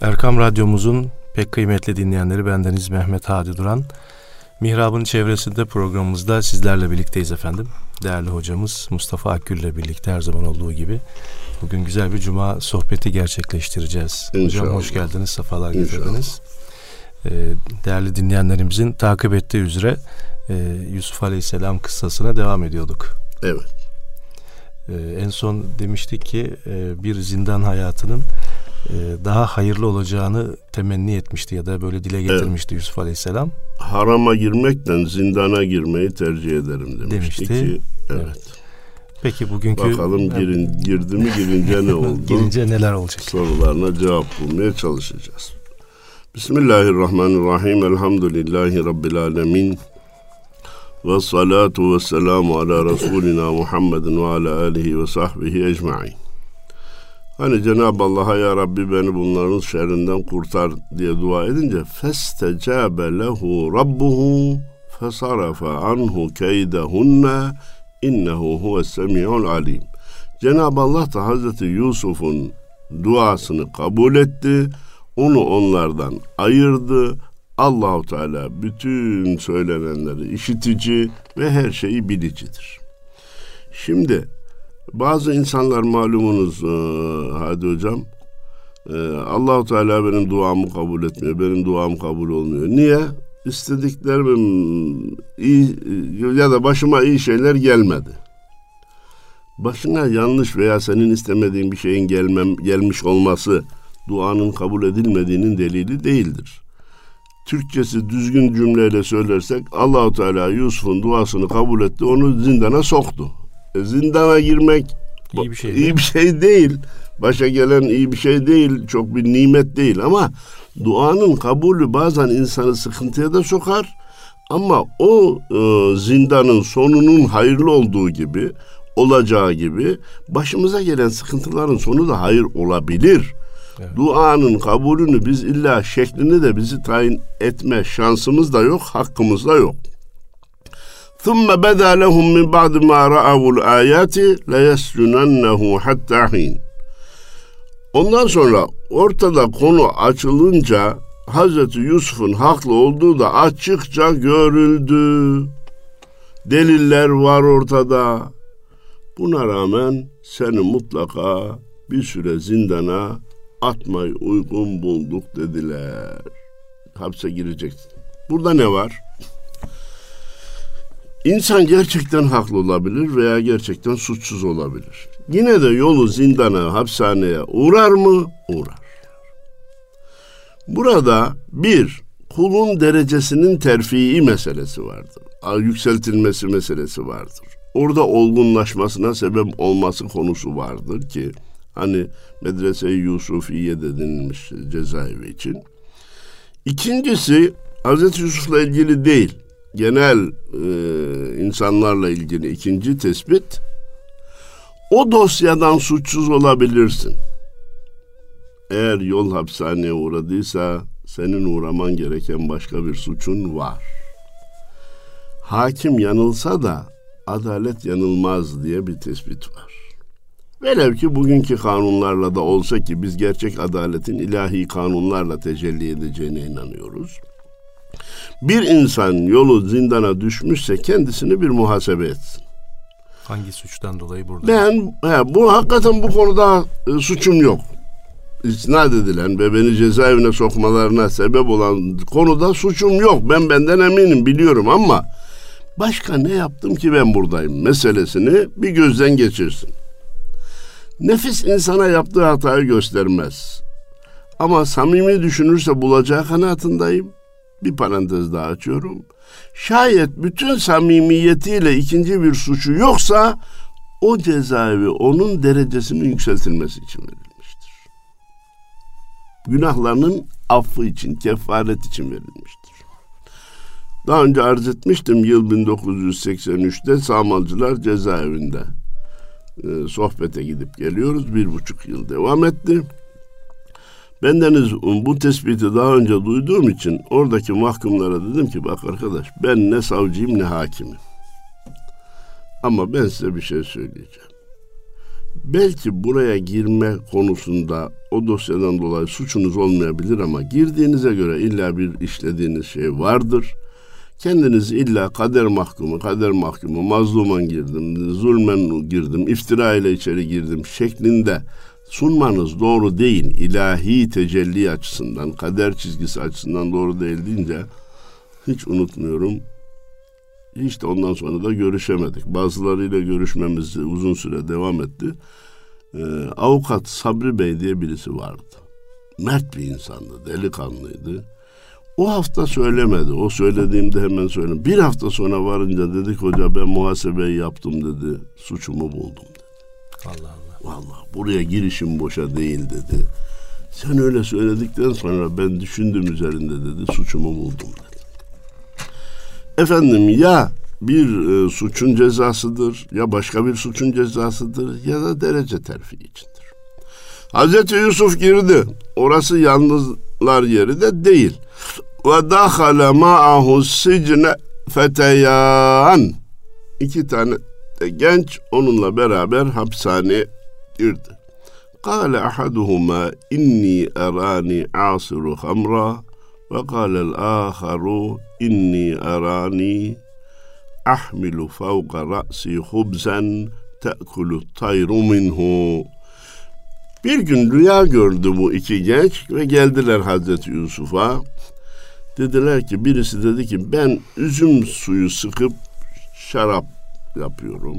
Erkam Radyomuzun pek kıymetli dinleyenleri bendeniz Mehmet Hadi Duran. Mihrab'ın çevresinde programımızda sizlerle birlikteyiz efendim. Değerli hocamız Mustafa Akgül ile birlikte her zaman olduğu gibi bugün güzel bir cuma sohbeti gerçekleştireceğiz. İnşallah. Hocam hoş geldiniz, sefalar getirdiniz. Ee, değerli dinleyenlerimizin takip ettiği üzere e, Yusuf Aleyhisselam kıssasına devam ediyorduk. Evet. Ee, en son demiştik ki e, bir zindan hayatının daha hayırlı olacağını temenni etmişti ya da böyle dile getirmişti evet. Yusuf Aleyhisselam. Harama girmekten zindana girmeyi tercih ederim demişti, demişti. ki. Evet. evet. Peki bugünkü... Bakalım girin, girdi mi girince ne oldu? girince neler olacak? Sorularına cevap bulmaya çalışacağız. Bismillahirrahmanirrahim. Elhamdülillahi Rabbil alemin. Ve salatu ve selamu ala Resulina Muhammedin ve ala alihi ve sahbihi ecma'in. Hani Cenab-ı Allah'a ya Rabbi beni bunların şerrinden kurtar diye dua edince festecabe lehu rabbuhu fesarafe anhu keydehunne innehu huves semi'ul alim. Cenab-ı Allah da Hazreti Yusuf'un duasını kabul etti. Onu onlardan ayırdı. Allahu Teala bütün söylenenleri işitici ve her şeyi bilicidir. Şimdi bazı insanlar malumunuz e, hadi hocam e, Allahu Teala benim duamı kabul etmiyor. Benim duam kabul olmuyor. Niye? İstediklerim iyi ya da başıma iyi şeyler gelmedi. Başına yanlış veya senin istemediğin bir şeyin gelmem gelmiş olması duanın kabul edilmediğinin delili değildir. Türkçesi düzgün cümleyle söylersek Allahu Teala Yusuf'un duasını kabul etti, onu zindana soktu. Zindana girmek iyi bir şey, iyi bir şey değil. Başa gelen iyi bir şey değil, çok bir nimet değil ama duanın kabulü bazen insanı sıkıntıya da sokar. Ama o e, zindanın sonunun hayırlı olduğu gibi, olacağı gibi başımıza gelen sıkıntıların sonu da hayır olabilir. Evet. Duanın kabulünü biz illa şeklini de bizi tayin etme şansımız da yok, hakkımız da yok. ثُمَّ بَدَى لَهُمْ مِنْ بَعْدِ مَا رَأَوُوا الْآيَاتِ لَيَسْجُنَنَّهُ حَتَّى حِينٍ Ondan sonra ortada konu açılınca Hazreti Yusuf'un haklı olduğu da açıkça görüldü. Deliller var ortada. Buna rağmen seni mutlaka bir süre zindana atmayı uygun bulduk dediler. Hapse gireceksin. Burada ne var? İnsan gerçekten haklı olabilir veya gerçekten suçsuz olabilir. Yine de yolu zindana, hapishaneye uğrar mı? Uğrar. Burada bir, kulun derecesinin terfii meselesi vardır. Yükseltilmesi meselesi vardır. Orada olgunlaşmasına sebep olması konusu vardır ki hani medrese-i Yusufiye de denilmiş cezaevi için. İkincisi Hz. Yusuf'la ilgili değil, genel e, insanlarla ilgili ikinci tespit o dosyadan suçsuz olabilirsin. Eğer yol hapishaneye uğradıysa senin uğraman gereken başka bir suçun var. Hakim yanılsa da adalet yanılmaz diye bir tespit var. Velev ki bugünkü kanunlarla da olsa ki biz gerçek adaletin ilahi kanunlarla tecelli edeceğine inanıyoruz. Bir insan yolu zindana düşmüşse kendisini bir muhasebe etsin. Hangi suçtan dolayı burada? Ben he, bu hakikaten bu konuda e, suçum yok. İsnat edilen ve beni cezaevine sokmalarına sebep olan konuda suçum yok. Ben benden eminim biliyorum ama başka ne yaptım ki ben buradayım meselesini bir gözden geçirsin. Nefis insana yaptığı hatayı göstermez. Ama samimi düşünürse bulacağı kanaatindeyim. Bir parantez daha açıyorum. Şayet bütün samimiyetiyle ikinci bir suçu yoksa o cezaevi onun derecesinin yükseltilmesi için verilmiştir. Günahlarının affı için, kefaret için verilmiştir. Daha önce arz etmiştim yıl 1983'te Samalcılar cezaevinde e, sohbete gidip geliyoruz. Bir buçuk yıl devam etti. Bendeniz bu tespiti daha önce duyduğum için oradaki mahkumlara dedim ki bak arkadaş ben ne savcıyım ne hakimim. Ama ben size bir şey söyleyeceğim. belki buraya girme konusunda o dosyadan dolayı suçunuz olmayabilir ama girdiğinize göre illa bir işlediğiniz şey vardır. Kendinizi illa kader mahkumu, kader mahkumu, mazluman girdim, zulmen girdim, iftira ile içeri girdim şeklinde sunmanız doğru değil. İlahi tecelli açısından, kader çizgisi açısından doğru değil deyince hiç unutmuyorum. Hiç de ondan sonra da görüşemedik. Bazılarıyla görüşmemiz uzun süre devam etti. Ee, avukat Sabri Bey diye birisi vardı. Mert bir insandı, delikanlıydı. O hafta söylemedi. O söylediğimde hemen söyledim. Bir hafta sonra varınca dedik hoca ben muhasebeyi yaptım dedi. Suçumu buldum dedi. Allah Allah. Vallahi buraya girişim boşa değil dedi. Sen öyle söyledikten sonra ben düşündüm üzerinde dedi. Suçumu buldum dedi. Efendim ya bir e, suçun cezasıdır ya başka bir suçun cezasıdır ya da derece terfi içindir. Hazreti Yusuf girdi. Orası yalnızlar yeri de değil. Ve dahale ma'ahu sicne feteyan. İki tane de genç onunla beraber hapishaneye girdi. Kale ahaduhuma inni erani asiru hamra ve kâlel âharu inni erani ahmilu fevka ra'si hubzen te'kulu tayru. Bir gün rüya gördü bu iki genç ve geldiler Hazreti Yusuf'a. Dediler ki birisi dedi ki ben üzüm suyu sıkıp şarap yapıyorum.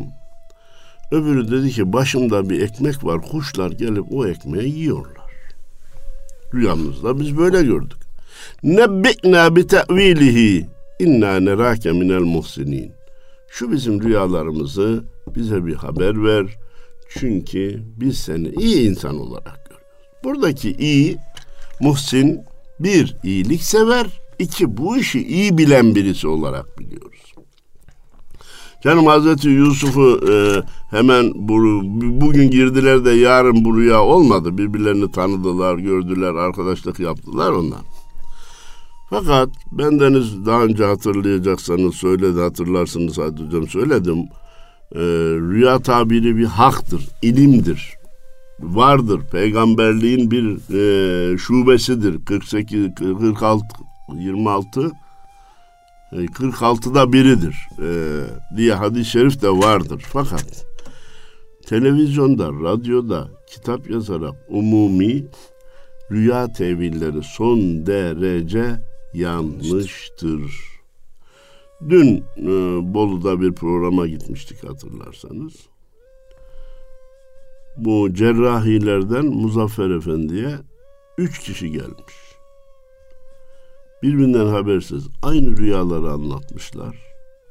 Öbürü dedi ki başımda bir ekmek var kuşlar gelip o ekmeği yiyorlar. Rüyamızda biz böyle gördük. Nebbi'na bi te'vilihi inna nerake minel muhsinin. Şu bizim rüyalarımızı bize bir haber ver. Çünkü biz seni iyi insan olarak görüyoruz. Buradaki iyi, muhsin bir iyilik sever, iki bu işi iyi bilen birisi olarak biliyoruz. Canım Hazreti Yusuf'u e, hemen bu, bugün girdiler de yarın bu rüya olmadı. Birbirlerini tanıdılar, gördüler, arkadaşlık yaptılar ondan. Fakat bendeniz daha önce hatırlayacaksanız söyledi, hatırlarsınız Hadi Hocam söyledim. E, rüya tabiri bir haktır, ilimdir, vardır. Peygamberliğin bir e, şubesidir. 48, 46, 26 46'da biridir e, diye hadis-i şerif de vardır. Fakat televizyonda, radyoda kitap yazarak umumi rüya tevilleri son derece yanlıştır. Dün e, Bolu'da bir programa gitmiştik hatırlarsanız. Bu cerrahilerden Muzaffer Efendi'ye üç kişi gelmiş birbirinden habersiz aynı rüyaları anlatmışlar.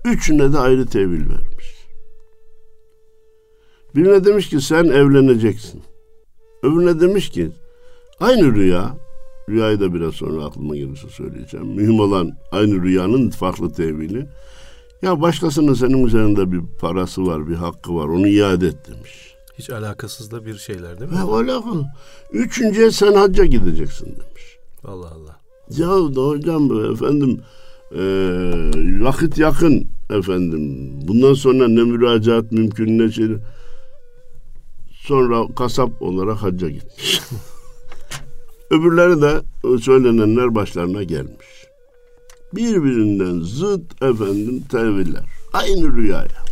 Üçüne de ayrı tevil vermiş. Birine demiş ki sen evleneceksin. Öbürüne demiş ki aynı rüya, rüyayı da biraz sonra aklıma gelirse söyleyeceğim. Mühim olan aynı rüyanın farklı tevili. Ya başkasının senin üzerinde bir parası var, bir hakkı var, onu iade et demiş. Hiç alakasız da bir şeyler değil mi? Ha, alakalı. Üçüncüye sen hacca gideceksin demiş. Allah Allah. Ya da hocam efendim e, vakit yakın efendim. Bundan sonra ne müracaat mümkün ne şey. Sonra kasap olarak hacca gitmiş. Öbürleri de söylenenler başlarına gelmiş. Birbirinden zıt efendim teviller. Aynı rüyaya.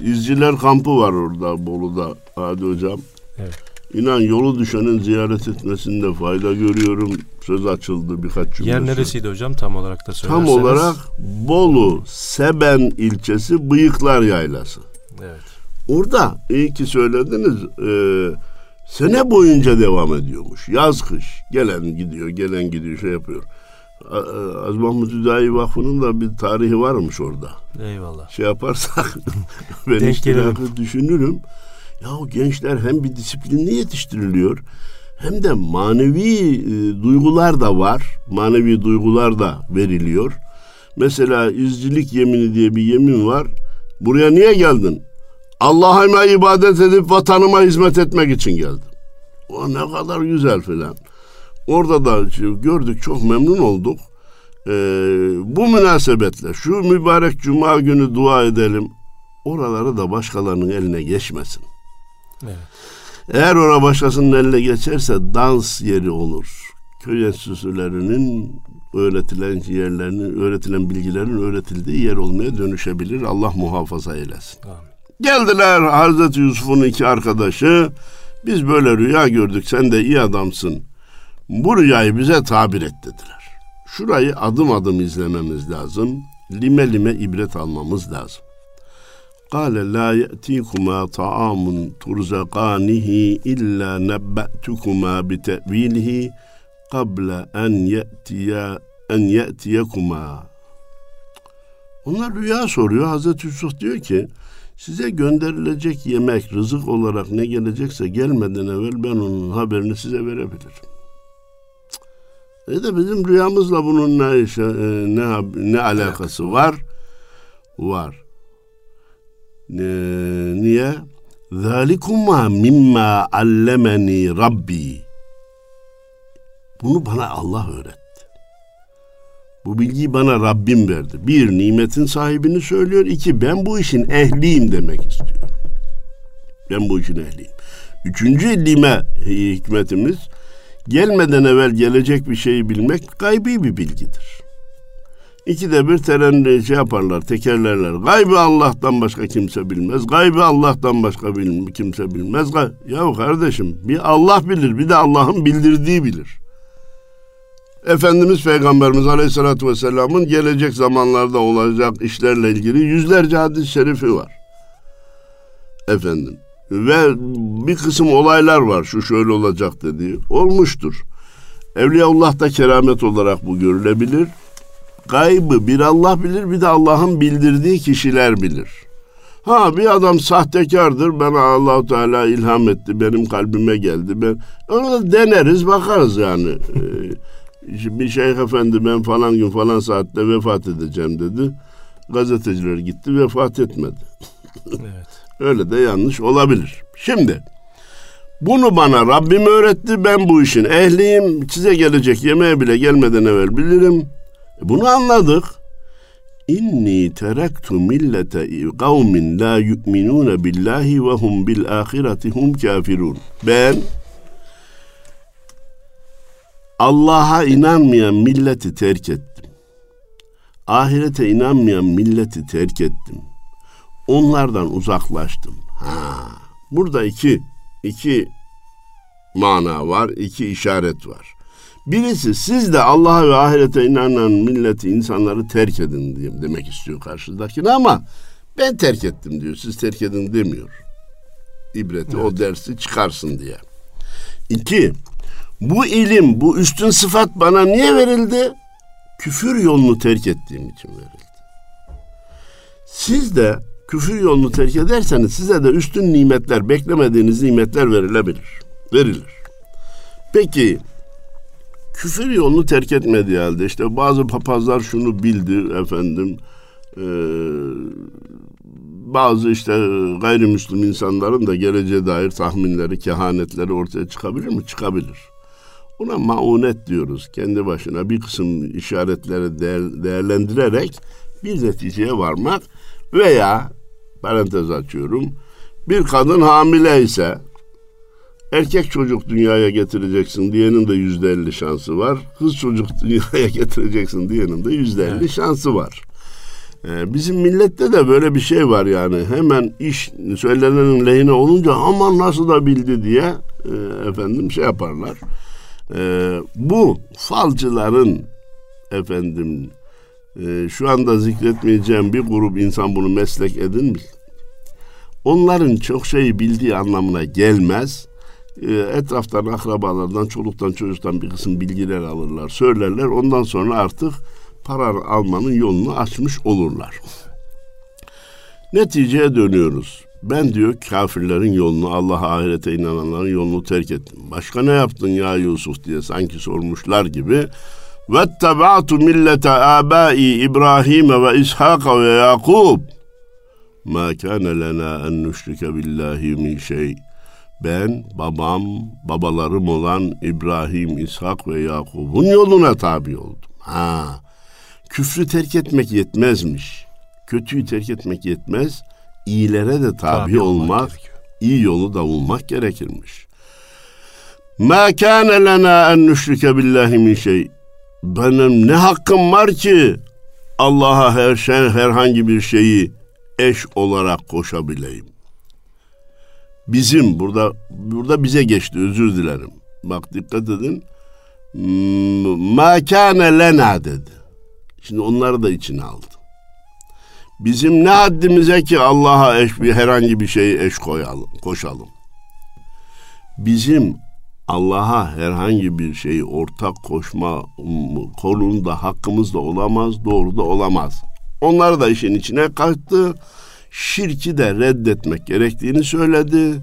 İzciler kampı var orada Bolu'da Hadi hocam. Evet. İnan yolu düşenin ziyaret etmesinde fayda görüyorum. Söz açıldı birkaç cümle. Yer neresiydi hocam tam olarak da söylerseniz? Tam olarak Bolu Seben ilçesi Bıyıklar Yaylası. Evet. Orada iyi ki söylediniz. E, sene boyunca devam ediyormuş. Yaz kış. Gelen gidiyor, gelen gidiyor şey yapıyor. Az Mahmut Hüdayi Vakfı'nın da bir tarihi varmış orada. Eyvallah. Şey yaparsak ben işte düşünürüm. Ya o gençler hem bir disiplinli yetiştiriliyor hem de manevi e, duygular da var. Manevi duygular da veriliyor. Mesela izcilik yemini diye bir yemin var. Buraya niye geldin? Allah'a ibadet edip vatanıma hizmet etmek için geldim. O ne kadar güzel filan. Orada da gördük çok memnun olduk. Ee, bu münasebetle şu mübarek cuma günü dua edelim. Oraları da başkalarının eline geçmesin. Evet. Eğer ona başkasının eline geçerse dans yeri olur. Köy enstitülerinin öğretilen yerlerinin, öğretilen bilgilerin öğretildiği yer olmaya dönüşebilir. Allah muhafaza eylesin. Amin. Geldiler Hazreti Yusuf'un iki arkadaşı. Biz böyle rüya gördük sen de iyi adamsın. Bu rüyayı bize tabir et dediler. Şurayı adım adım izlememiz lazım. Lime lime ibret almamız lazım. La ye'tikuma ta'amun turzakanihi illa nebbe'tukuma bi te'vilihi qabla en ye'tiya en ye'tiyekuma. Onlar rüya soruyor. Hazreti Yusuf diyor ki size gönderilecek yemek, rızık olarak ne gelecekse gelmeden evvel ben onun haberini size verebilirim. E de bizim rüyamızla bunun ne e, ne ne alakası var? Var. Ne, niye? Zalikuma mimma allemeni Rabbi. Bunu bana Allah öğretti. Bu bilgiyi bana Rabbim verdi. Bir, nimetin sahibini söylüyor. İki, ben bu işin ehliyim demek istiyor. Ben bu işin ehliyim. Üçüncü lime hikmetimiz, gelmeden evvel gelecek bir şeyi bilmek gaybi bir bilgidir. İkide bir teren şey yaparlar, tekerlerler. Gaybı Allah'tan başka kimse bilmez. Gaybı Allah'tan başka bil, kimse bilmez. Ya kardeşim bir Allah bilir, bir de Allah'ın bildirdiği bilir. Efendimiz Peygamberimiz Aleyhisselatü Vesselam'ın gelecek zamanlarda olacak işlerle ilgili yüzlerce hadis-i şerifi var. Efendim. Ve bir kısım olaylar var şu şöyle olacak dediği. Olmuştur. Evliyaullah'ta keramet olarak bu görülebilir. Gaybı bir Allah bilir bir de Allah'ın bildirdiği kişiler bilir. Ha bir adam sahtekardır. Bana Allahu Teala ilham etti. Benim kalbime geldi. Ben onu deneriz, bakarız yani. Ee, bir şeyh efendi ben falan gün falan saatte vefat edeceğim dedi. Gazeteciler gitti vefat etmedi. Evet. Öyle de yanlış olabilir. Şimdi bunu bana Rabbim öğretti. Ben bu işin ehliyim. Size gelecek yemeğe bile gelmeden evvel bilirim. Bunu anladık. İnni teraktu millete kavmin la yu'minun billahi ve hum bil ahireti hum kafirun. Ben Allah'a inanmayan milleti terk ettim. Ahirete inanmayan milleti terk ettim. Onlardan uzaklaştım. Ha, burada iki, iki mana var, iki işaret var. Birisi siz de Allah'a ve ahirete inanan milleti insanları terk edin diyeyim demek istiyor karşıdakine ama ben terk ettim diyor. Siz terk edin demiyor. İbreti evet. o dersi çıkarsın diye. İki, bu ilim, bu üstün sıfat bana niye verildi? Küfür yolunu terk ettiğim için verildi. Siz de küfür yolunu terk ederseniz size de üstün nimetler, beklemediğiniz nimetler verilebilir. Verilir. Peki küfür yolunu terk etmediği halde işte bazı papazlar şunu bildi efendim e, bazı işte gayrimüslim insanların da geleceğe dair tahminleri, kehanetleri ortaya çıkabilir mi? Çıkabilir. Buna maunet diyoruz. Kendi başına bir kısım işaretleri değer, değerlendirerek bir neticeye varmak veya parantez açıyorum bir kadın hamile ise erkek çocuk dünyaya getireceksin diyenin de yüzde elli şansı var. Kız çocuk dünyaya getireceksin diyenin de yüzde elli şansı var. Ee, bizim millette de böyle bir şey var yani. Hemen iş söylenenin lehine olunca aman nasıl da bildi diye e, efendim şey yaparlar. E, bu falcıların efendim e, şu anda zikretmeyeceğim bir grup insan bunu meslek edinmiş. Onların çok şeyi bildiği anlamına gelmez. Ee, etraftan, akrabalardan, çoluktan, çocuktan bir kısım bilgiler alırlar, söylerler. Ondan sonra artık para almanın yolunu açmış olurlar. Neticeye dönüyoruz. Ben diyor kafirlerin yolunu, Allah'a ahirete inananların yolunu terk ettim. Başka ne yaptın ya Yusuf diye sanki sormuşlar gibi. Ve tebaatu millete abai İbrahim ve İshak ve Yakub. Ma kana lena en nüşrike billahi min şey. Ben, babam, babalarım olan İbrahim, İshak ve Yakub'un yoluna tabi oldum. Ha, küfrü terk etmek yetmezmiş. Kötüyü terk etmek yetmez. İyilere de tabi, tabi olmak, olmak iyi yolu da bulmak gerekirmiş. Ma kana lena en nüşrike billahi min şey. Benim ne hakkım var ki Allah'a her şey herhangi bir şeyi eş olarak koşabileyim. Bizim burada burada bize geçti özür dilerim. Bak dikkat edin. Ma kana lena dedi. Şimdi onları da içine aldı. Bizim ne haddimize ki Allah'a eş bir herhangi bir şeyi eş koyalım, koşalım. Bizim Allah'a herhangi bir şeyi ortak koşma konumunda hakkımız da olamaz, doğru da olamaz. Onlar da işin içine kattı şirki de reddetmek gerektiğini söyledi.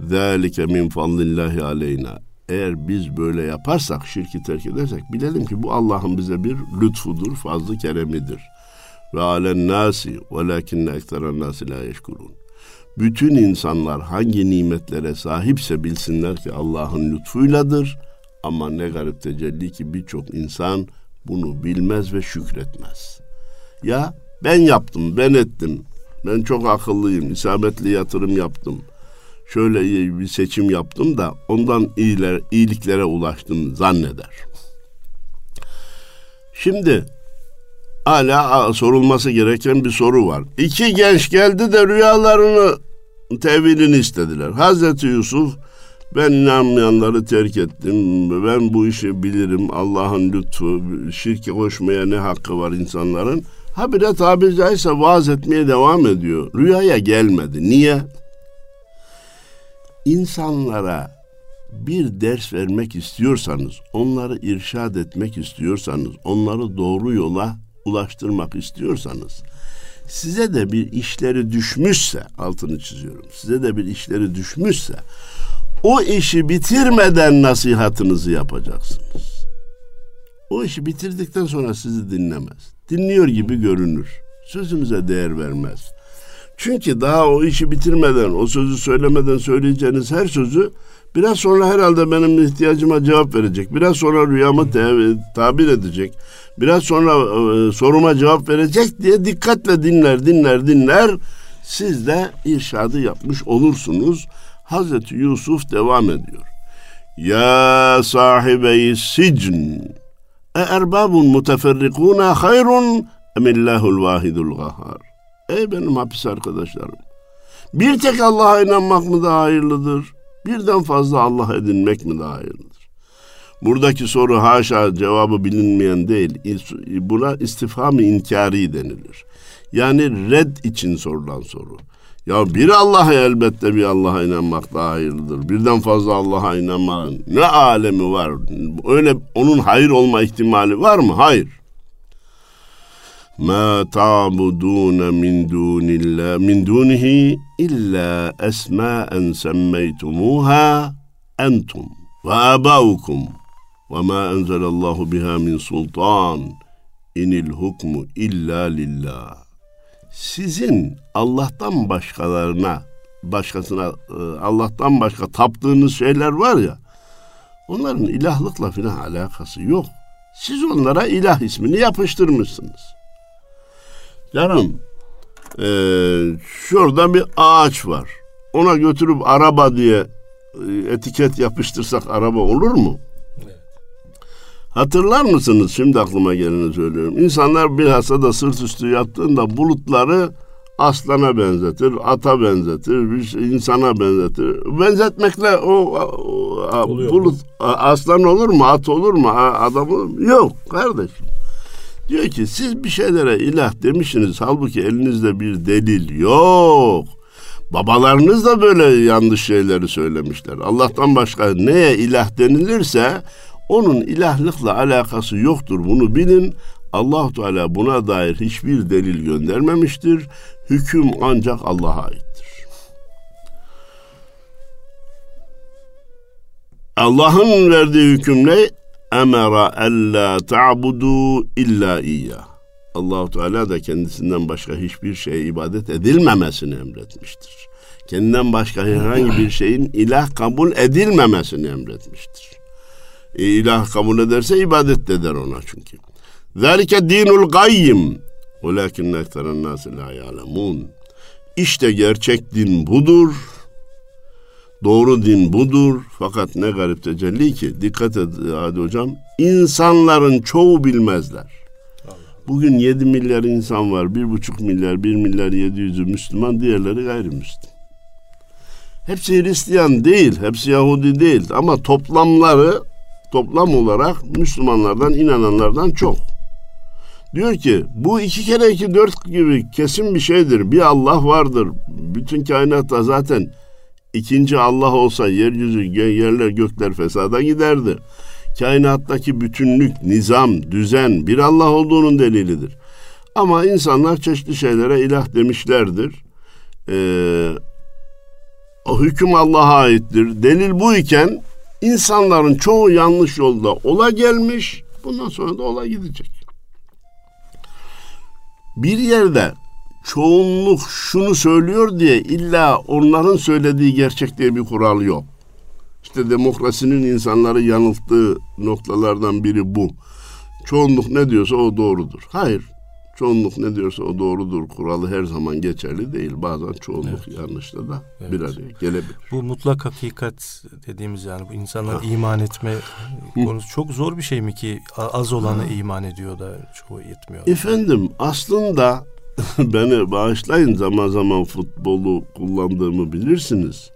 Zalike min fadlillahi aleyna. Eğer biz böyle yaparsak, şirki terk edersek bilelim ki bu Allah'ın bize bir lütfudur, fazlı keremidir. Ve alen nasi velakinne ekseren nasi la yeşkurun. Bütün insanlar hangi nimetlere sahipse bilsinler ki Allah'ın lütfuyladır. Ama ne garip tecelli ki birçok insan bunu bilmez ve şükretmez. Ya ben yaptım, ben ettim ben çok akıllıyım, isabetli yatırım yaptım. Şöyle bir seçim yaptım da ondan iyiler, iyiliklere ulaştım zanneder. Şimdi hala sorulması gereken bir soru var. İki genç geldi de rüyalarını tevilini istediler. Hazreti Yusuf ben inanmayanları terk ettim. Ben bu işi bilirim. Allah'ın lütfu, şirke koşmaya ne hakkı var insanların? Habire tabiri caizse vaaz etmeye devam ediyor. Rüyaya gelmedi. Niye? İnsanlara bir ders vermek istiyorsanız, onları irşad etmek istiyorsanız, onları doğru yola ulaştırmak istiyorsanız size de bir işleri düşmüşse altını çiziyorum. Size de bir işleri düşmüşse o işi bitirmeden nasihatınızı yapacaksınız. O işi bitirdikten sonra sizi dinlemez. Dinliyor gibi görünür. Sözünüze değer vermez. Çünkü daha o işi bitirmeden, o sözü söylemeden söyleyeceğiniz her sözü biraz sonra herhalde benim ihtiyacıma cevap verecek. Biraz sonra rüyamı tabir edecek biraz sonra e, soruma cevap verecek diye dikkatle dinler, dinler, dinler. Siz de irşadı yapmış olursunuz. Hazreti Yusuf devam ediyor. Ya sahibeyi sicn e erbabun muteferrikuna hayrun emillahul vahidul gahar. Ey benim hapis arkadaşlarım. Bir tek Allah'a inanmak mı daha hayırlıdır? Birden fazla Allah edinmek mi daha hayırlıdır? Buradaki soru haşa cevabı bilinmeyen değil. Buna istifham-ı inkari denilir. Yani red için sorulan soru. Ya bir Allah'a elbette bir Allah'a inanmak daha hayırlıdır. Birden fazla Allah'a inanmanın ne alemi var? Öyle onun hayır olma ihtimali var mı? Hayır. Ma ta'budun min dunillah min dunihi illa esma'en semmeytumuha entum ve abaukum ve ma enzelallahu biha min sultan inil hukmu illa lillah. Sizin Allah'tan başkalarına, başkasına, e, Allah'tan başka taptığınız şeyler var ya, onların ilahlıkla filan alakası yok. Siz onlara ilah ismini yapıştırmışsınız. Canım, e, şurada bir ağaç var. Ona götürüp araba diye e, etiket yapıştırsak araba olur mu? Hatırlar mısınız? Şimdi aklıma geleni söylüyorum. İnsanlar bilhassa da sırt üstü yattığında bulutları aslana benzetir, ata benzetir, bir insana benzetir. Benzetmekle o, o bulut aslan olur mu, at olur mu, adam olur mu? Yok kardeşim. Diyor ki siz bir şeylere ilah demişsiniz halbuki elinizde bir delil yok. Babalarınız da böyle yanlış şeyleri söylemişler. Allah'tan başka neye ilah denilirse onun ilahlıkla alakası yoktur bunu bilin. Allah Teala buna dair hiçbir delil göndermemiştir. Hüküm ancak Allah'a aittir. Allah'ın verdiği hüküm ne? Emera alla ta'budu illa iyyah. Allah Teala da kendisinden başka hiçbir şeye ibadet edilmemesini emretmiştir. Kendinden başka herhangi bir şeyin ilah kabul edilmemesini emretmiştir. E, ilah kabul ederse ibadet eder ona çünkü. Zalike dinul gayyim. Velakin ekteren nasi la ya'lemun. İşte gerçek din budur. Doğru din budur fakat ne garip tecelli ki dikkat et hadi hocam insanların çoğu bilmezler. Bugün 7 milyar insan var. 1,5 milyar, 1 milyar 700'ü Müslüman, diğerleri gayrimüslim. Hepsi Hristiyan değil, hepsi Yahudi değil ama toplamları toplam olarak Müslümanlardan, inananlardan çok. Diyor ki bu iki kere iki dört gibi kesin bir şeydir. Bir Allah vardır. Bütün kainatta zaten ikinci Allah olsa yeryüzü, yerler, gökler fesada giderdi. Kainattaki bütünlük, nizam, düzen bir Allah olduğunun delilidir. Ama insanlar çeşitli şeylere ilah demişlerdir. Ee, o hüküm Allah'a aittir. Delil bu iken insanların çoğu yanlış yolda ola gelmiş. Bundan sonra da ola gidecek. Bir yerde çoğunluk şunu söylüyor diye illa onların söylediği gerçek diye bir kural yok. İşte demokrasinin insanları yanılttığı noktalardan biri bu. Çoğunluk ne diyorsa o doğrudur. Hayır. Çoğunluk ne diyorsa o doğrudur. Kuralı her zaman geçerli değil. Bazen çoğunluk evet. yanlışla da evet. bir araya gelebilir. Bu mutlak hakikat dediğimiz yani bu insanlar iman etme konusu çok zor bir şey mi ki az olanı ha. iman ediyor da çoğu yetmiyor. Efendim aslında beni bağışlayın zaman zaman futbolu kullandığımı bilirsiniz.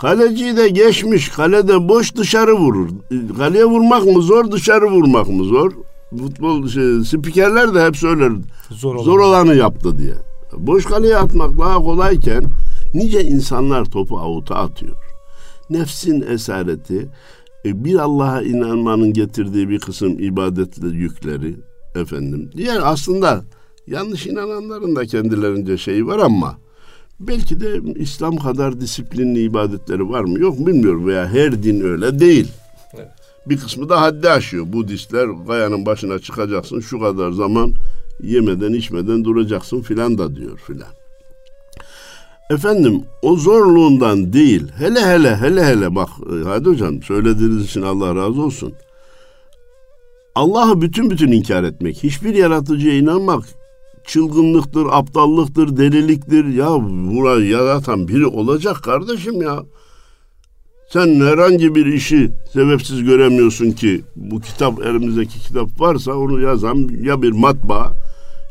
Kaleci de geçmiş, kalede boş dışarı vurur. Kaleye vurmak mı zor, dışarı vurmak mı zor? Futbol şey, spikerler de hep söyler. Zor, zor olanı yaptı diye. Boş kaleye atmak daha kolayken nice insanlar topu avuta atıyor. Nefsin esareti, e, bir Allah'a inanmanın getirdiği bir kısım ibadetle yükleri efendim. Diğer aslında yanlış inananların da kendilerince şeyi var ama belki de İslam kadar disiplinli ibadetleri var mı yok bilmiyorum veya her din öyle değil. Bir kısmı da haddi aşıyor. Budistler kayanın başına çıkacaksın şu kadar zaman yemeden içmeden duracaksın filan da diyor filan. Efendim o zorluğundan değil hele hele hele hele bak e, hadi hocam söylediğiniz için Allah razı olsun. Allah'ı bütün bütün inkar etmek, hiçbir yaratıcıya inanmak çılgınlıktır, aptallıktır, deliliktir. Ya burayı yaratan biri olacak kardeşim ya. Sen herhangi bir işi sebepsiz göremiyorsun ki bu kitap elimizdeki kitap varsa onu yazan ya bir matbaa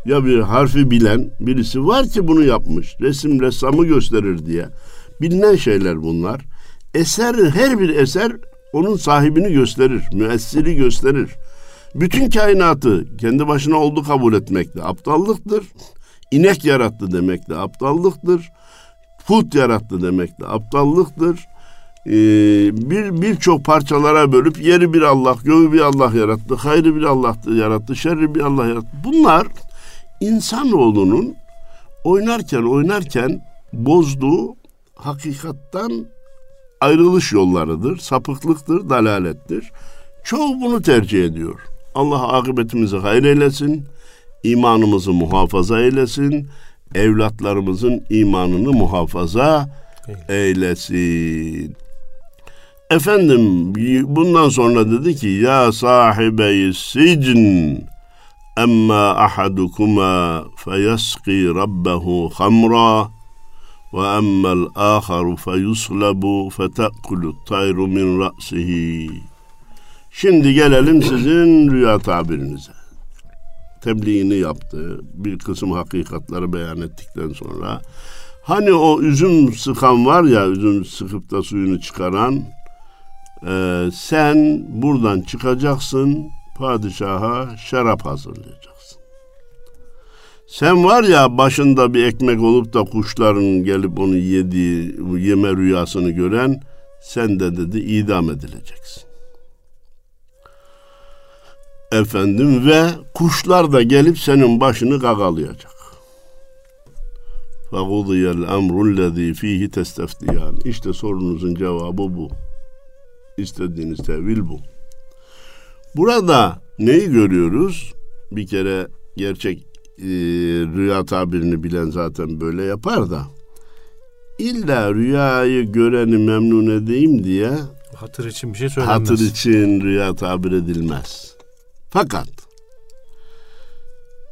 ya bir harfi bilen birisi var ki bunu yapmış. Resim ressamı gösterir diye. Bilinen şeyler bunlar. Eser her bir eser onun sahibini gösterir, müessiri gösterir. Bütün kainatı kendi başına oldu kabul etmek aptallıktır. İnek yarattı demek de aptallıktır. Put yarattı demek de aptallıktır. Ee, bir birçok parçalara bölüp yeri bir Allah, göğü bir Allah yarattı, hayrı bir Allah yarattı, şerri bir Allah yarattı. Bunlar insanoğlunun oynarken oynarken bozduğu hakikattan ayrılış yollarıdır, sapıklıktır, dalalettir. Çoğu bunu tercih ediyor. Allah akıbetimizi hayır eylesin, imanımızı muhafaza eylesin, evlatlarımızın imanını muhafaza eylesin. Efendim bundan sonra dedi ki ya sahibeyi sicn emma ahadukuma feyasqi rabbehu hamra ve emmel aharu feyuslabu fetekulu tayru min ra'sihi Şimdi gelelim sizin rüya tabirinize. Tebliğini yaptı. Bir kısım hakikatları beyan ettikten sonra. Hani o üzüm sıkan var ya, üzüm sıkıp da suyunu çıkaran E, sen buradan çıkacaksın, padişaha şarap hazırlayacaksın. Sen var ya başında bir ekmek olup da kuşların gelip onu yediği, yeme rüyasını gören, sen de dedi idam edileceksin efendim ve kuşlar da gelip senin başını gagalayacak. فَقُضِيَ الْاَمْرُ الَّذ۪ي ف۪يهِ تَسْتَفْتِيَانِ İşte sorunuzun cevabı bu. İstediğiniz tevil bu. Burada neyi görüyoruz? Bir kere gerçek e, rüya tabirini bilen zaten böyle yapar da illa rüyayı göreni memnun edeyim diye hatır için bir şey söylenmez. Hatır için rüya tabir edilmez. Fakat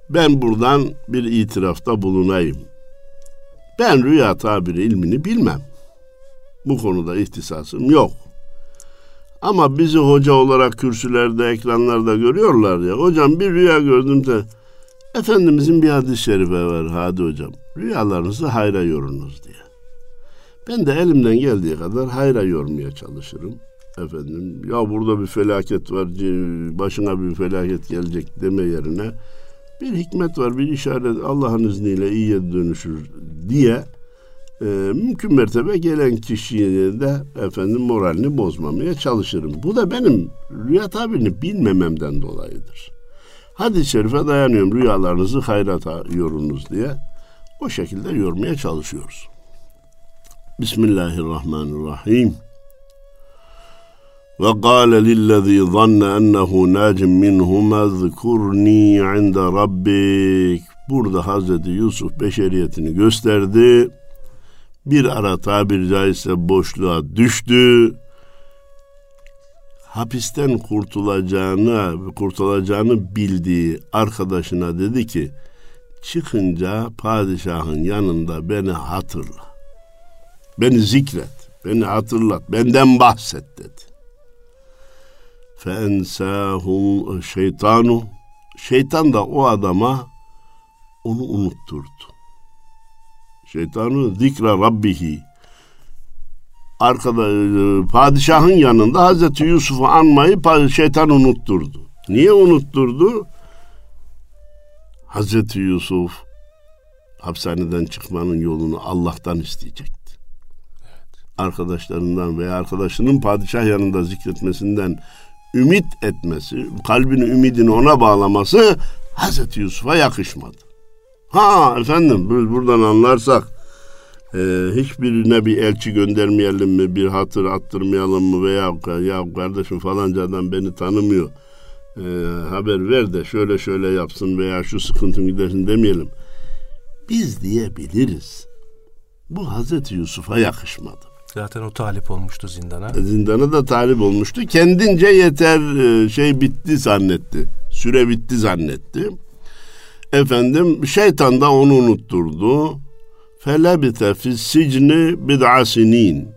ben buradan bir itirafta bulunayım. Ben rüya tabiri ilmini bilmem. Bu konuda ihtisasım yok. Ama bizi hoca olarak kürsülerde, ekranlarda görüyorlar ya. Hocam bir rüya gördüm de Efendimizin bir hadis-i şerife var Hadi hocam. Rüyalarınızı hayra yorunuz diye. Ben de elimden geldiği kadar hayra yormaya çalışırım. Efendim ya burada bir felaket var, başına bir felaket gelecek deme yerine bir hikmet var, bir işaret Allah'ın izniyle iyiye dönüşür diye e, mümkün mertebe gelen kişiye de efendim moralini bozmamaya çalışırım. Bu da benim rüya tabirini bilmememden dolayıdır. Hadis-i şerife dayanıyorum rüyalarınızı hayrata yorunuz diye. O şekilde yormaya çalışıyoruz. Bismillahirrahmanirrahim. Ve kâle lillezî zanne ennehu nâcim minhuma zkurni inde rabbik. Burada Hazreti Yusuf beşeriyetini gösterdi. Bir ara tabir caizse boşluğa düştü. Hapisten kurtulacağını, kurtulacağını bildiği arkadaşına dedi ki, çıkınca padişahın yanında beni hatırla. Beni zikret, beni hatırlat, benden bahset dedi. Feensahum şeytanu şeytan da o adama onu unutturdu. Şeytanı zikra rabbihi arkada e, padişahın yanında Hazreti Yusuf'u anmayı şeytan unutturdu. Niye unutturdu? Hazreti Yusuf hapishaneden çıkmanın yolunu Allah'tan isteyecekti. Evet. Arkadaşlarından veya arkadaşının padişah yanında zikretmesinden ümit etmesi, kalbini ümidini ona bağlaması Hazreti Yusuf'a yakışmadı. Ha efendim biz buradan anlarsak e, hiçbirine bir elçi göndermeyelim mi, bir hatır attırmayalım mı veya ya kardeşim falancadan beni tanımıyor. E, haber ver de şöyle şöyle yapsın veya şu sıkıntın gidersin demeyelim. Biz diyebiliriz. Bu Hazreti Yusuf'a yakışmadı. Zaten o talip olmuştu zindana. Zindana da talip olmuştu. Kendince yeter e, şey bitti zannetti. Süre bitti zannetti. Efendim şeytan da onu unutturdu. Felebite fis sicni bid'a sinin.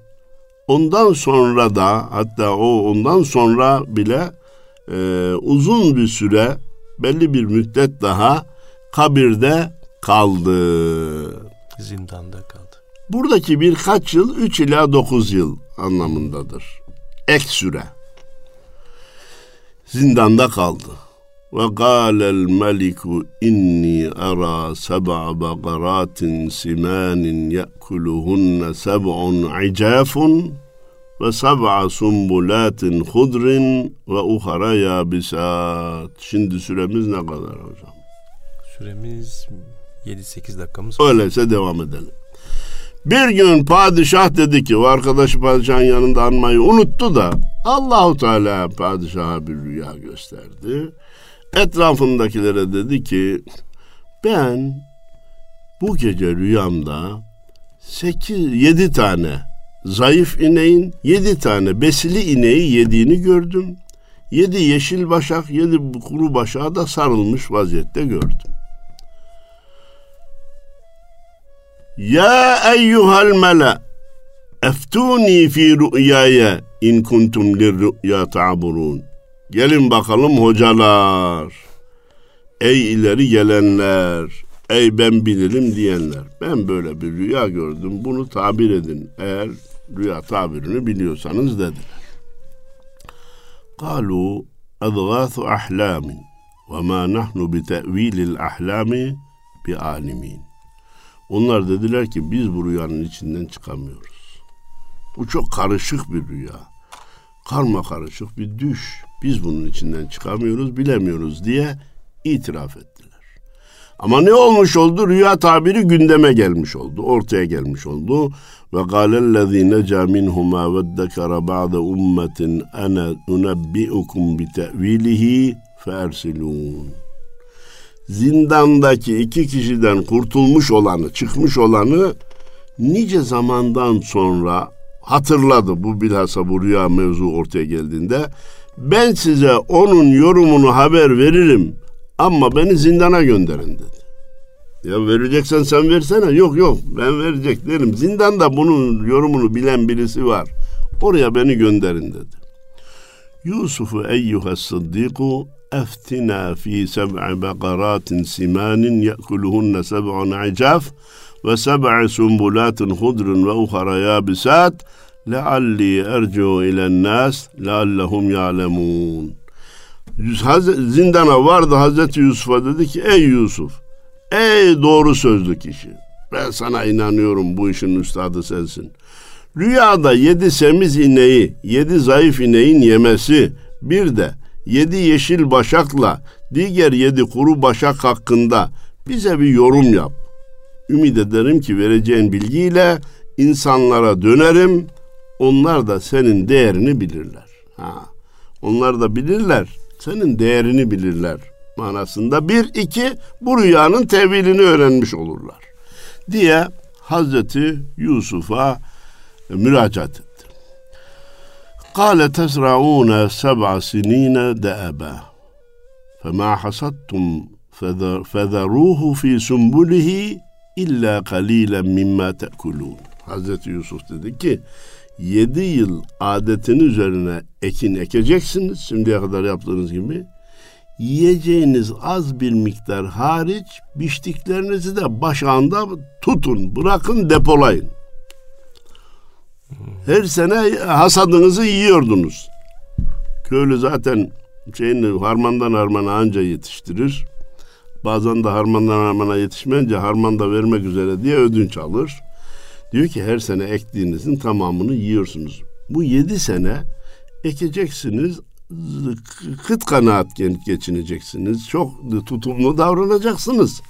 Ondan sonra da hatta o ondan sonra bile e, uzun bir süre belli bir müddet daha kabirde kaldı. Zindanda kaldı. Buradaki birkaç yıl 3 ila 9 yıl anlamındadır. Ek süre. Zindanda kaldı. İnni ara seb'a bakaratin simanin ye'kuluhunne seb'un icafun ve seb'a sumbulatin hudrin ve uhara yabisat. Şimdi süremiz ne kadar hocam? Süremiz 7-8 dakikamız. Öyleyse devam edelim. Bir gün padişah dedi ki o arkadaşı padişahın yanında anmayı unuttu da Allahu Teala padişaha bir rüya gösterdi. Etrafındakilere dedi ki ben bu gece rüyamda sekiz, yedi tane zayıf ineğin yedi tane besili ineği yediğini gördüm. Yedi yeşil başak, yedi kuru başağa da sarılmış vaziyette gördüm. Ya eyyuhel mela eftuni fi rü'yaya in kuntum lirrü'ya ta'burun. Gelin bakalım hocalar. Ey ileri gelenler, ey ben bilirim diyenler. Ben böyle bir rüya gördüm. Bunu tabir edin. Eğer rüya tabirini biliyorsanız dediler. Kalu adgâthu ahlamin ve ma nahnu bi te'vilil ahlami bi alimin. Onlar dediler ki biz bu rüyanın içinden çıkamıyoruz. Bu çok karışık bir rüya. Karma karışık bir düş. Biz bunun içinden çıkamıyoruz, bilemiyoruz diye itiraf ettiler. Ama ne olmuş oldu? Rüya tabiri gündeme gelmiş oldu, ortaya gelmiş oldu. Ve galellezî necâ minhumâ ve dekara ba'de ummetin ene unebbi'ukum bi te'vilihi feersilûn zindandaki iki kişiden kurtulmuş olanı, çıkmış olanı nice zamandan sonra hatırladı. Bu bilhassa bu rüya mevzu ortaya geldiğinde ben size onun yorumunu haber veririm ama beni zindana gönderin dedi. Ya vereceksen sen versene. Yok yok ben verecek derim. Zindanda bunun yorumunu bilen birisi var. Oraya beni gönderin dedi. Yusufu eyyuha sıddiku eftina fi seb'i bekaratin simanin ye'kuluhunne seb'un icaf ve seb'i sumbulatin hudrun ve uhara yabisat lealli ercu ilen nas leallehum ya'lemun. Zindana vardı Hazreti Yusuf'a dedi ki ey Yusuf ey doğru sözlü kişi ben sana inanıyorum bu işin üstadı sensin. Rüyada yedi semiz ineği, yedi zayıf ineğin yemesi, bir de yedi yeşil başakla diğer yedi kuru başak hakkında bize bir yorum yap. Ümit ederim ki vereceğin bilgiyle insanlara dönerim. Onlar da senin değerini bilirler. Ha. Onlar da bilirler. Senin değerini bilirler manasında. Bir, iki, bu rüyanın tevilini öğrenmiş olurlar. Diye Hazreti Yusuf'a müracaat etti. Kale tesra'ûne seb'a sinîne de'ebe. Fema hasattum fezeruhu fi sumbulihi illa kalilen mimma te'kulûn. Hazreti Yusuf dedi ki yedi yıl adetin üzerine ekin ekeceksiniz şimdiye kadar yaptığınız gibi. Yiyeceğiniz az bir miktar hariç biçtiklerinizi de başağında tutun, bırakın, depolayın. Her sene hasadınızı yiyordunuz. Köylü zaten şeyini harmandan harmana anca yetiştirir. Bazen de harmandan harmana yetişmeyince harmanda vermek üzere diye ödünç alır. Diyor ki her sene ektiğinizin tamamını yiyorsunuz. Bu yedi sene ekeceksiniz, kıt kanaat geçineceksiniz. Çok tutumlu davranacaksınız.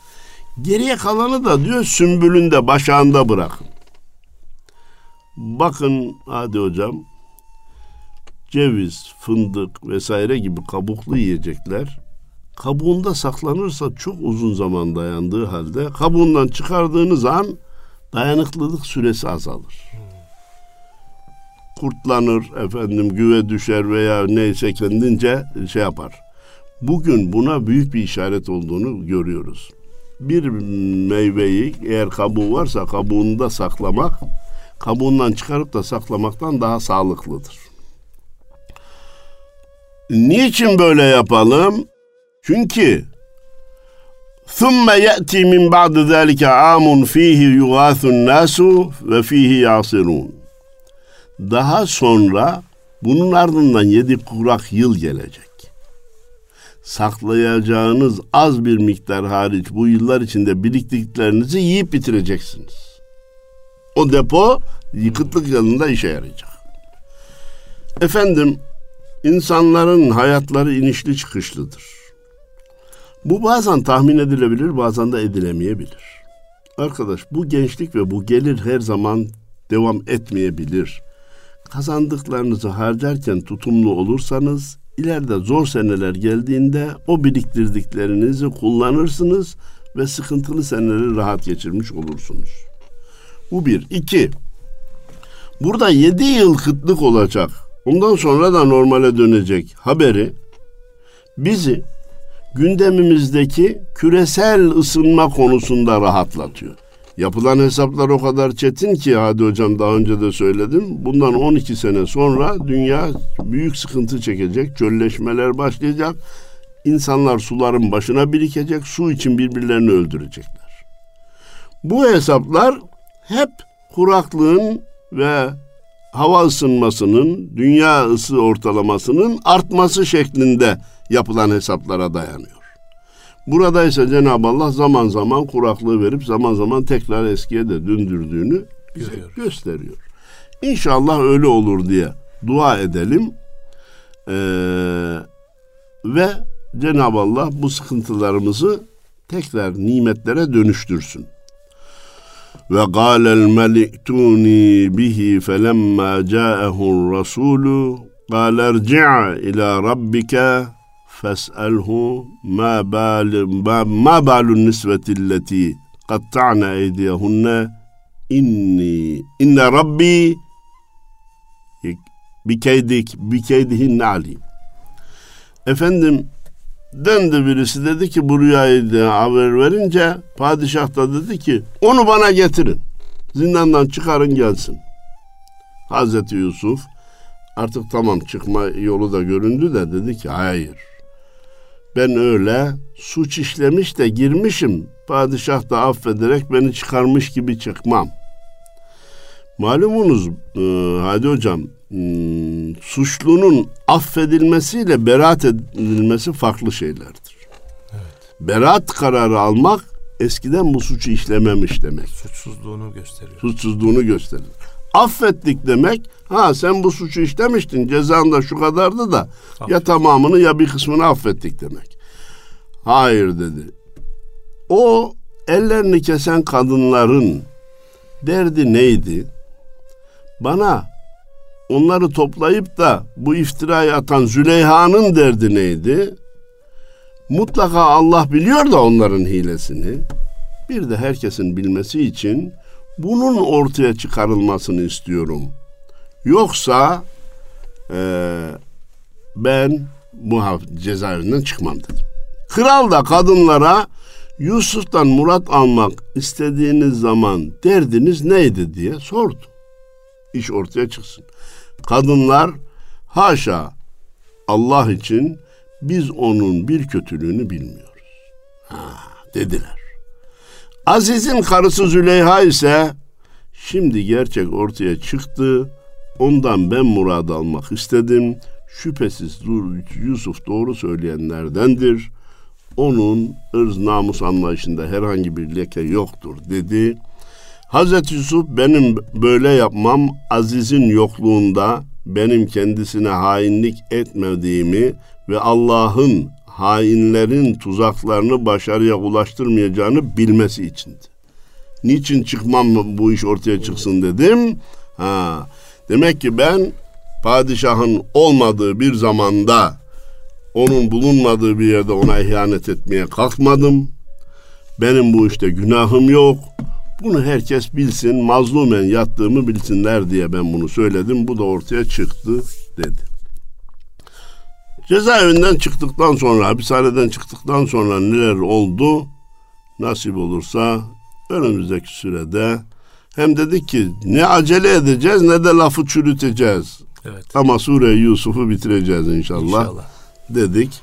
Geriye kalanı da diyor sümbülünde başağında bırakın. Bakın hadi hocam ceviz, fındık vesaire gibi kabuklu yiyecekler kabuğunda saklanırsa çok uzun zaman dayandığı halde kabuğundan çıkardığınız an dayanıklılık süresi azalır. Kurtlanır, efendim güve düşer veya neyse kendince şey yapar. Bugün buna büyük bir işaret olduğunu görüyoruz. Bir meyveyi eğer kabuğu varsa kabuğunda saklamak kabuğundan çıkarıp da saklamaktan daha sağlıklıdır. Niçin böyle yapalım? Çünkü ثُمَّ يَأْتِي مِنْ بَعْدِ ذَٰلِكَ عَامٌ ف۪يهِ يُغَاثُ النَّاسُ وَف۪يهِ يَعْصِرُونَ Daha sonra bunun ardından yedi kurak yıl gelecek. Saklayacağınız az bir miktar hariç bu yıllar içinde biriktirdiklerinizi yiyip bitireceksiniz. O depo yıkıtlık yanında işe yarayacak. Efendim, insanların hayatları inişli çıkışlıdır. bu bazen tahmin edilebilir, bazen de edilemeyebilir. Arkadaş bu gençlik ve bu gelir her zaman devam etmeyebilir. Kazandıklarınızı harcarken tutumlu olursanız ileride zor seneler geldiğinde o biriktirdiklerinizi kullanırsınız ve sıkıntılı seneleri rahat geçirmiş olursunuz. Bu bir. İki, burada yedi yıl kıtlık olacak. Ondan sonra da normale dönecek haberi bizi gündemimizdeki küresel ısınma konusunda rahatlatıyor. Yapılan hesaplar o kadar çetin ki hadi hocam daha önce de söyledim. Bundan 12 sene sonra dünya büyük sıkıntı çekecek. Çölleşmeler başlayacak. İnsanlar suların başına birikecek. Su için birbirlerini öldürecekler. Bu hesaplar hep kuraklığın ve hava ısınmasının, dünya ısı ortalamasının artması şeklinde yapılan hesaplara dayanıyor. Burada ise Cenab-ı Allah zaman zaman kuraklığı verip zaman zaman tekrar eskiye de döndürdüğünü bize Görüyoruz. gösteriyor. İnşallah öyle olur diye dua edelim. Ee, ve Cenab-ı Allah bu sıkıntılarımızı tekrar nimetlere dönüştürsün. Ve kâlel melik tûni bihi felemmâ câehu'n rasûlû kâl erci'a ilâ rabbike فاسأله ما بال ما بال النسوة التي قطعن أيديهن إني إن ربي بكيدك بكيدهن عليم. Efendim Döndü birisi dedi ki bu rüyayı de haber verince padişah da dedi ki onu bana getirin. Zindandan çıkarın gelsin. Hazreti Yusuf artık tamam çıkma yolu da göründü de dedi ki hayır. ben öyle suç işlemiş de girmişim. Padişah da affederek beni çıkarmış gibi çıkmam. Malumunuz e, Hadi Hocam hmm, suçlunun affedilmesiyle beraat edilmesi farklı şeylerdir. Evet. Beraat kararı almak eskiden bu suçu işlememiş demek. Suçsuzluğunu gösteriyor. Suçsuzluğunu gösterir. Affettik demek, ha sen bu suçu işlemiştin, cezan da şu kadardı da Affet. ya tamamını ya bir kısmını affettik demek. Hayır dedi. O ellerini kesen kadınların derdi neydi? Bana onları toplayıp da bu iftirayı atan Züleyha'nın derdi neydi? Mutlaka Allah biliyor da onların hilesini. Bir de herkesin bilmesi için bunun ortaya çıkarılmasını istiyorum. Yoksa e, ben bu cezaevinden çıkmam dedim. Kral da kadınlara Yusuf'tan murat almak istediğiniz zaman derdiniz neydi diye sordu iş ortaya çıksın. Kadınlar haşa Allah için biz onun bir kötülüğünü bilmiyoruz. Ha, dediler. Aziz'in karısı Züleyha ise şimdi gerçek ortaya çıktı. Ondan ben murad almak istedim. Şüphesiz Yusuf doğru söyleyenlerdendir. Onun ırz namus anlayışında herhangi bir leke yoktur dedi. Hazreti Yusuf benim böyle yapmam Aziz'in yokluğunda benim kendisine hainlik etmediğimi ve Allah'ın hainlerin tuzaklarını başarıya ulaştırmayacağını bilmesi içindi. Niçin çıkmam bu iş ortaya çıksın dedim. Ha, demek ki ben padişahın olmadığı bir zamanda onun bulunmadığı bir yerde ona ihanet etmeye kalkmadım. Benim bu işte günahım yok. Bunu herkes bilsin, mazlumen yattığımı bilsinler diye ben bunu söyledim. Bu da ortaya çıktı dedi. Cezaevinden çıktıktan sonra, hapishaneden çıktıktan sonra neler oldu? Nasip olursa önümüzdeki sürede hem dedik ki ne acele edeceğiz ne de lafı çürüteceğiz. Evet. Ama Sure Yusuf'u bitireceğiz inşallah. İnşallah. Dedik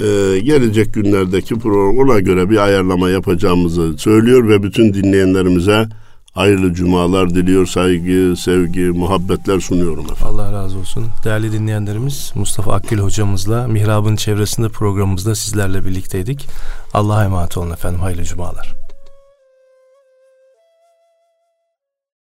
e, gelecek günlerdeki programa göre bir ayarlama yapacağımızı söylüyor ve bütün dinleyenlerimize hayırlı cumalar diliyor, saygı, sevgi, muhabbetler sunuyorum efendim. Allah razı olsun. Değerli dinleyenlerimiz Mustafa Akgül hocamızla Mihrab'ın çevresinde programımızda sizlerle birlikteydik. Allah'a emanet olun efendim. Hayırlı cumalar.